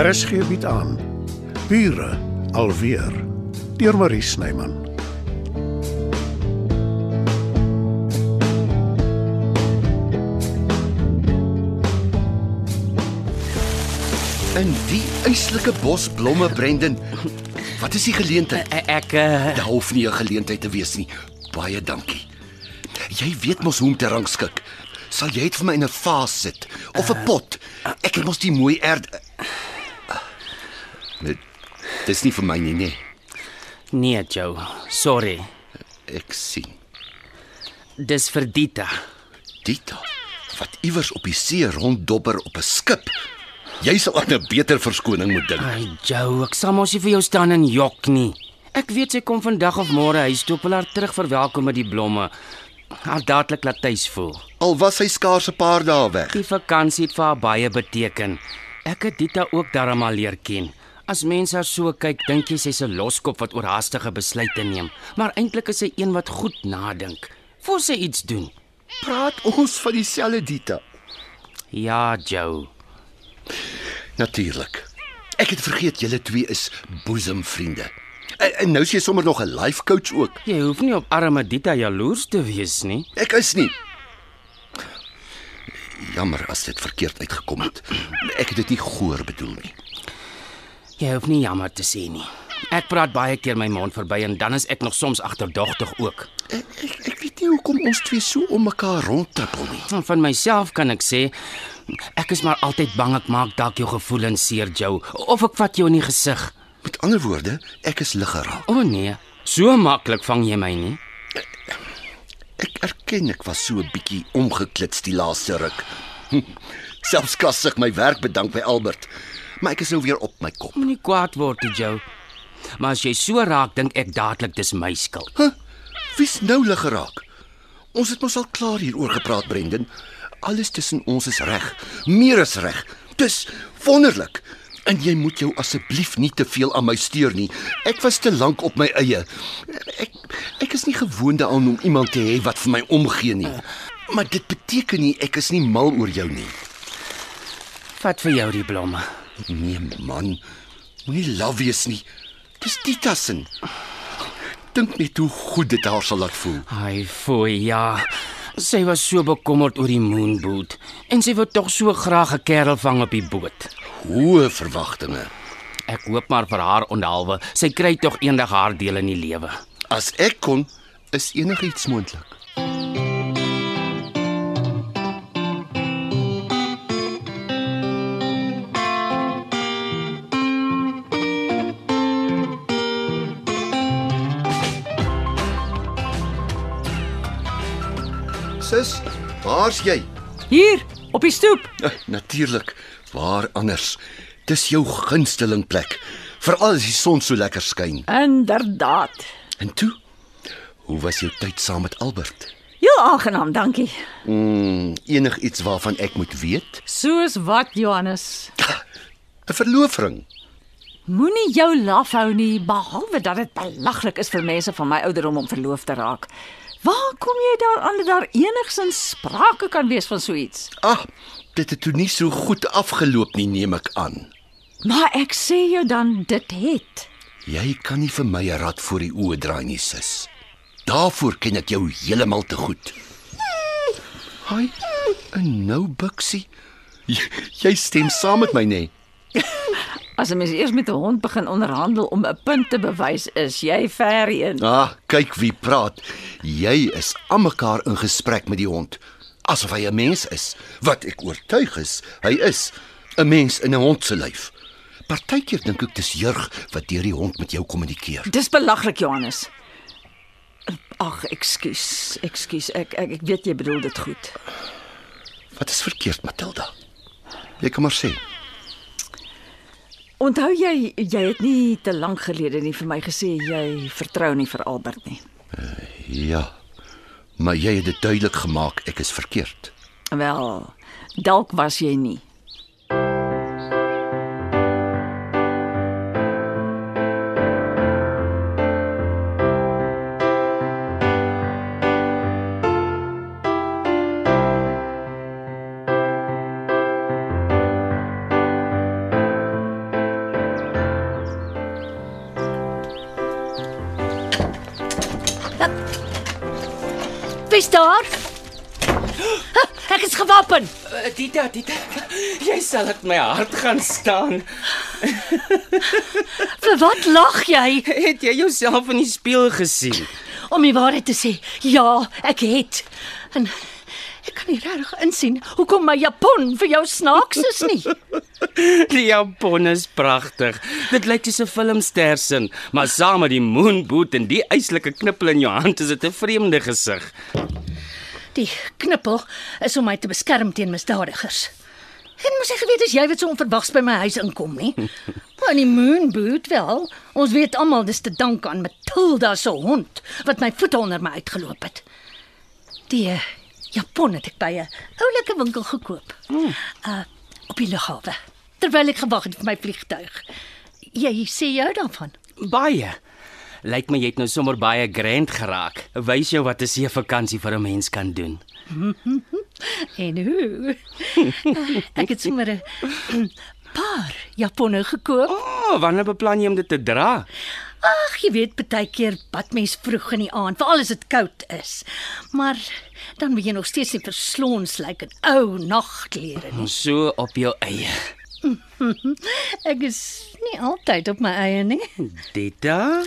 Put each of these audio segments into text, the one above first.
RSG bied aan Bure alweer deur Marie Snyman. In die eislike bosblomme Brendan. Wat is die geleentheid? Ek ek uh, Daar hoef nie 'n geleentheid te wees nie. Baie dankie. Jy weet mos hoe om te rangskik. Sal jy dit vir my in 'n vaas sit of 'n pot? Ek het mos die mooi erd. Dit dis nie vir my nie, nee. nee, Joe. Sorry. Ek sien. Dis vir Dita. Dita wat iewers op die see ronddobber op 'n skip. Jy sal aan 'n beter verskoning moet dink. Ai, Joe, ek sal mos nie vir jou staan en jok nie. Ek weet sy kom vandag of môre huis toe op haar terug verwelkom met die blomme. Haar dadelik laat tuis voel. Al was hy skaars 'n paar dae weg. Die vakansie het vir haar baie beteken. Ek het Dita ook daarom al leer ken. As mense haar so kyk, dink jy sy's 'n loskop wat oorhaastige besluite neem, maar eintlik is sy een wat goed nadink voor sy iets doen. Praat ons van dieselfde Dita. Ja, Joe. Natuurlik. Ek het vergeet julle twee is boesemvriende. En, en nou is jy sommer nog 'n life coach ook. Jy hoef nie op arme Dita jaloers te wees nie. Ek is nie. Jammer as dit verkeerd uitgekom het. Ek het dit nie goor bedoel nie. Jy hoef nie jammer te sê nie. Ek praat baie keer my mond verby en dan is ek nog soms agterdogtig ook. Ek, ek, ek weet nie hoekom ons twee so om mekaar rondtrippel nie. En Van myself kan ek sê ek is maar altyd bang ek maak dalk jou gevoelens seer, Joe, of ek vat jou in die gesig. Met ander woorde, ek is lig geraak. O oh, nee, so maklik vang jy my nie. Ek erken ek was so 'n bietjie omgeklits die laaste ruk. Selfs kasig my werk bedank by Albert. Maar ek is nou weer op my kop. Moenie kwaad word, Joe. Maar as jy so raak, dink ek dadelik dis my skuld. Huh? Wie's nou lig geraak? Ons het mos al klaar hieroor gepraat, Brendan. Alles tussen ons is reg. Meer as reg. Dis wonderlik. En jy moet jou asseblief nie te veel aan my steur nie. Ek was te lank op my eie. Ek ek is nie gewoond daaraan om iemand te hê wat vir my omgee nie. Maar dit beteken nie ek is nie mal oor jou nie. Vat vir jou die blomme. Nee man, moenie laf wees nie. Dis Tita se. Dink net hoe goed dit haar sal laat voel. Ai, fooi, ja. Sy was so bekommerd oor die moonboot en sy wou tog so graag 'n kerel vang op die boot. Hoë verwagtinge. Ek hoop maar vir haar onhalwe, sy kry tog eendag haar deel in die lewe. As ek kon, is enigiets moontlik. Sis, waar's jy? Hier, op die stoep. Eh, Natuurlik, waar anders? Dis jou gunsteling plek, veral as die son so lekker skyn. Inderdaad. En toe, hoe was jou tyd saam met Albert? Heel aangenaam, dankie. Mm, enigiets waarvan ek moet weet? Soos wat, Johannes? 'n Verloofring. Moenie jou laf hou nie, behalwe dat dit belaglik is vir mense van my ouderdom om verloof te raak. Waar kom jy daaraan dat daar enigsins sprake kan wees van so iets? Ag, dit het toe nie so goed afgeloop nie, neem ek aan. Maar ek sê jou dan dit het. Jy kan nie vir my 'n rad voor die oë draai nie, sis. Daarvoor ken ek jou heeltemal te goed. Haai, 'n nou buksie. Jy, jy stem saam met my, nê? As 'n mens eers met 'n hond begin onderhandel om 'n punt te bewys, is jy ver heen. Ah, kyk wie praat. Jy is aan mekaar in gesprek met die hond, asof hy 'n mens is, wat ek oortuig is, hy is 'n mens in 'n hond se lyf. Partykeer dink ek dis jurg wat deur die hond met jou kommunikeer. Dis belaglik, Johannes. Ag, ekskuus, ekskuus. Ek, ek ek weet jy bedoel dit goed. Wat is verkeerd, Matilda? Jy kan maar sê. Onthou jy jy het nie te lank gelede nie vir my gesê jy vertrou nie vir Albert nie. Ja. Maar jy het dit duidelik gemaak ek is verkeerd. Wel, dalk was jy nie. Wie's daar? Ha, Ek is gewapen. Uh, Dita, Dita. Jy sal dit my hart gaan staan. Vir wat lag jy? Het jy jouself in die spieël gesien? Om die waarheid te sê, ja, ek het. En ek kan nie regtig insien hoekom my Japon vir jou snaaks is nie. Die Japon is pragtig. Dit lyk soos 'n filmster sin, maar saam met die moonboot en die eislike knippel in jou hand is dit 'n vreemde gesig. Die knippel is om my te beskerm teen misdadigers. En mos ek geweet as jy wat so onverwags by my huis inkom nie. Maar in die moonboot wel. Ons weet almal dis te dank aan Matilda se hond wat my voete onder my uitgeloop het. Die uh, Japon het ek by 'n oulike winkel gekoop. Uh op die lughawe. Terwyl ek gewag het vir my vliegtuig. Jy sê jou daarvan? Baie. Lyk my jy het nou sommer baie grand geraak. Wys jou wat 'n see vakansie vir 'n mens kan doen. En hoe? Uh, ek het sommer 'n paar Japonne gekoop. O, oh, wanneer beplan jy om dit te dra? Ag, jy weet baie keer bad mens vroeg in die aand, veral as dit koud is. Maar dan wil jy nog steeds nie verslons lyk in ou nagklere nie. So op jou eie. Ek is nie altyd op my eie nie. Dita?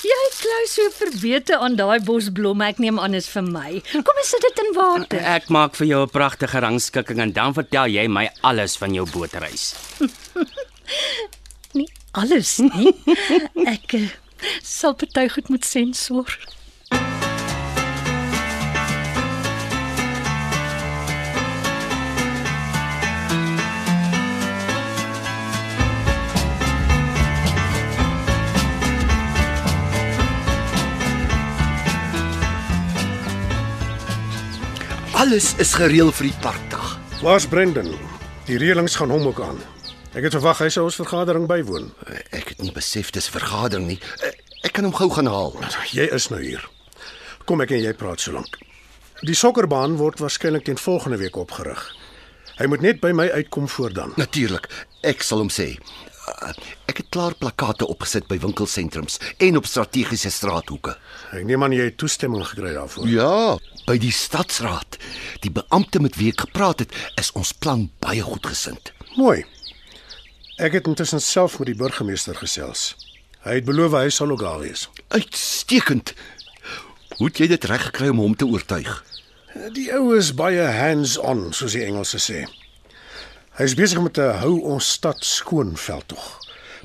Jy klou so verwete aan daai bos blomme, ek neem aan is vir my. Kom ons sit dit in water. Ek maak vir jou 'n pragtige rangskikking en dan vertel jy my alles van jou bootreis. Nie alles nie. Ek uh, sal party goed moet sensor. Alles is gereël vir die parkdag. Waar's Brendan? Die reëlings gaan hom ook aan. Ek het verwag hy sou ons vergadering bywoon. Ek het nie besef dis vergadering nie. Ek kan hom gou gaan haal. Jy is nou hier. Kom ek en jy praat so lank. Die sokkerbaan word waarskynlik teen volgende week opgerig. Hy moet net by my uitkom voor dan. Natuurlik, ek sal hom sê. Ek het klaar plakkate opgesit by winkelsentrums en op strategiese straathoeke. Ek neem aan jy het toestemming gekry daarvoor. Ja, by die stadsraad. Die beampte met wie ek gepraat het, is ons plan baie goedgesind. Mooi. Ek het intussen self met die burgemeester gesels. Hy het beloof hy sal ook daar wees. Uitstekend. Hoe het jy dit reg gekry om hom te oortuig? Die ou is baie hands-on, soos die Engelse sê. Hy is besig met 'n hou ons stad skoon veldtog.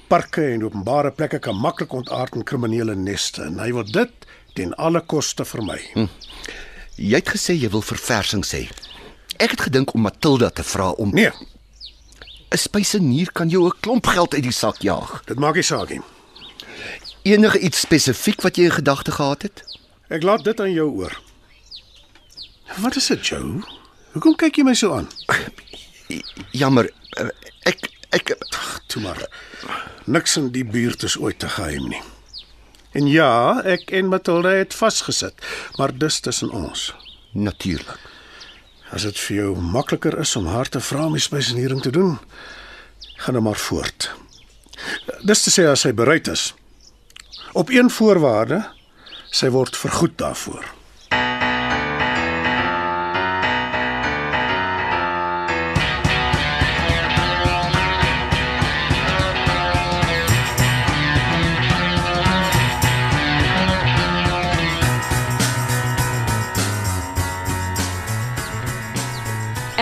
Parke en openbare plekke kan maklik ontaard in kriminele neste en hy wil dit ten alle koste vermy. Hm. Jy het gesê jy wil verversing sê. Ek het gedink om Matilda te vra om Nee, 'n spysenier kan jou 'n klomp geld uit die sak jaag. dit maak nie saak nie. Enige iets spesifiek wat jy in gedagte gehad het? Ek laat dit aan jou oor. Wat is dit, Joe? Hoekom kyk jy my so aan? Jammer, ek ek Toe maar. Niks in die buurt is ooit te geheim nie. En ja, ek en Matilda het vasgesit, maar dis tussen ons. natuurlik. As dit vir jou makliker is om haar te vra om die spesieniering te doen, gaan dan maar voort. Dis te sê as sy bereid is. Op een voorwaarde, sy word vergoed daarvoor.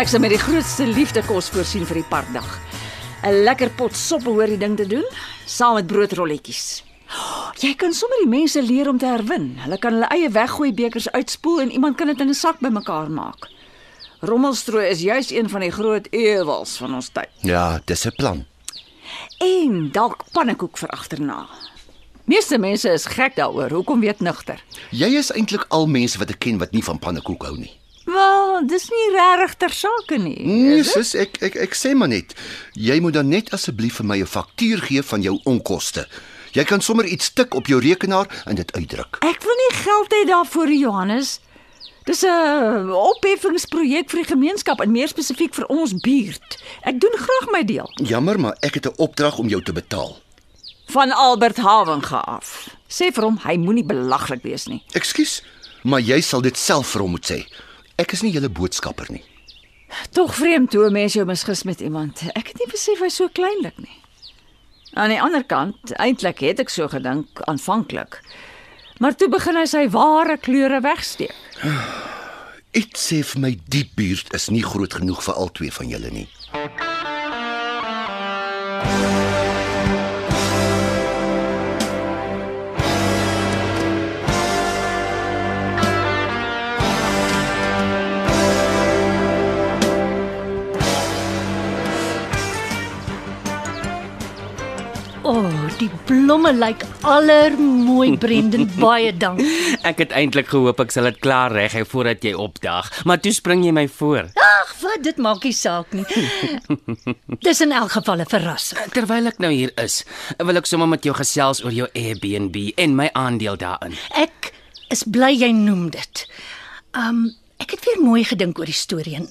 Ek sal met die grootste liefde kos voorsien vir die parkdag. 'n Lekker pot sop behoort die ding te doen, saam met broodrolletjies. Jy kan sommer die mense leer om te herwin. Hulle kan hulle eie weggooi bekers uitspoel en iemand kan dit in 'n sak bymekaar maak. Rommelstrooi is juis een van die groot ewels van ons tyd. Ja, dis 'n plan. En dalk pannekoek vir agterna. Meeste mense is gek daaroor. Hoekom weet nugter? Jy is eintlik al mense wat ek ken wat nie van pannekoek hou nie. Wel, dis nie regtig ter sake nie. Nee, sis, ek ek ek sê maar net, jy moet dan net asseblief vir my 'n faktuur gee van jou onkoste. Jy kan sommer iets tik op jou rekenaar en dit uitdruk. Ek wil nie geld hê daarvoor, Johannes. Dis 'n opheffingsprojek vir die gemeenskap en meer spesifiek vir ons buurt. Ek doen graag my deel. Jammer, maar ek het 'n opdrag om jou te betaal. Van Albert Havenga af. Sê vir hom hy moenie belaglik wees nie. Ekskuus, maar jy sal dit self vir hom moet sê. Ek is nie julle boodskapper nie. Tog vreemd hoe 'n mens jou misgis met iemand. Ek het nie besef hy's so kleinlik nie. Aan die ander kant, eintlik het ek so gedink aanvanklik. Maar toe begin hy sy ware kleure wegsteek. Iets sê vir my die buurt is nie groot genoeg vir al twee van julle nie. Blomme lyk allermooi Brendan, baie dankie. Ek het eintlik gehoop ek sal dit klaar reg hê voordat jy opdag, maar toe spring jy my voor. Ag, wat dit maak nie saak nie. Dis in elk geval 'n verrassing. Terwyl ek nou hier is, wil ek sommer met jou gesels oor jou Airbnb en my aandeel daarin. Ek is bly jy noem dit. Um ek het weer mooi gedink oor die storie en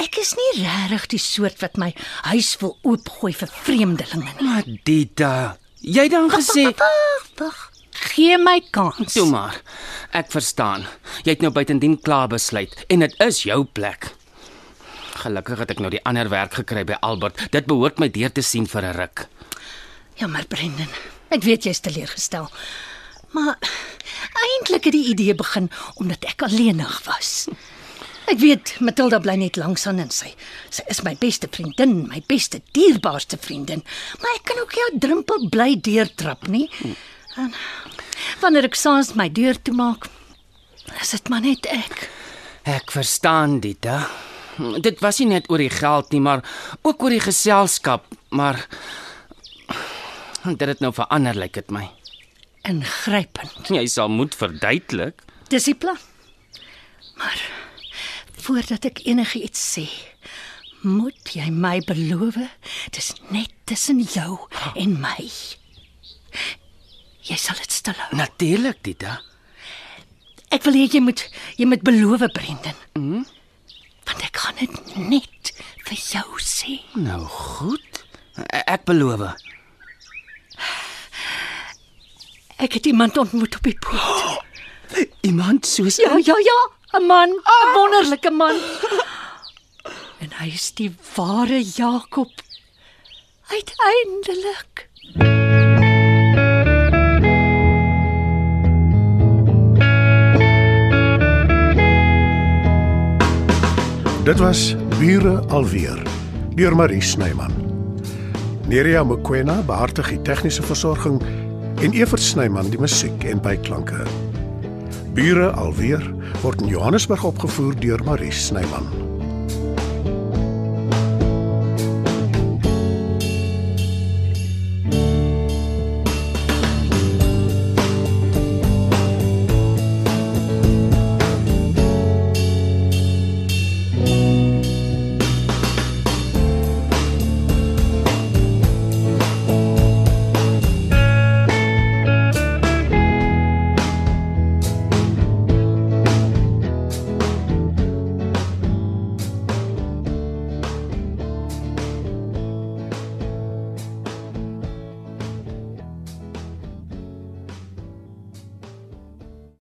ek is nie regtig die soort wat my huis wil oopgooi vir vreemdelinge nie. Maar Dita, jy dan gesê, Wag, wag. Gee my kans. toe maar. Ek verstaan. Jy het nou buitendien klaar besluit en dit is jou plek. Gelukkig het ek nou die ander werk gekry by Albert. Dit behoort my deur te sien vir 'n ruk. Ja, maar Brendan, ek weet jy's teleurgestel. Maar eintlik het die idee begin omdat ek alleenig was. Ek weet Matilda bly net langs aan en sy sy is my beste vriendin, my beste dierbaarste vriendin, maar ek kan ook jou drempel bly deurtrap, nie? En wanneer ek saans my deur toemaak, is dit maar net ek. Ek verstaan Dita. Dit was nie net oor die geld nie, maar ook oor die geselskap, maar dit het nou verander lyk dit my. Ingrypend. Jy sal moet verduidelik. Dis die plan. Maar voordat ek enigiets sê, moet jy my beloof, dis net tussen jou en my. Jy sal dit stil hou. Natuurlik, Dita. Ek wil hê jy moet jy moet beloof, Brendan. Mhm. Want ek gaan dit net vir jou sê. Nou goed. E- Ek beloof. Ek het iemand ontmoet op die poort. Iemand soos Ja, ja, ja, 'n man, 'n wonderlike man. En hy is die ware Jakob. Uiteindelik. Dit was Bure alweer deur Marie Snyman. Nerea Mkwena behartig die tegniese versorging en Evert Snyman die musiek en byklanke. Bure alweer word in Johannesburg opgevoer deur Marie Snyman.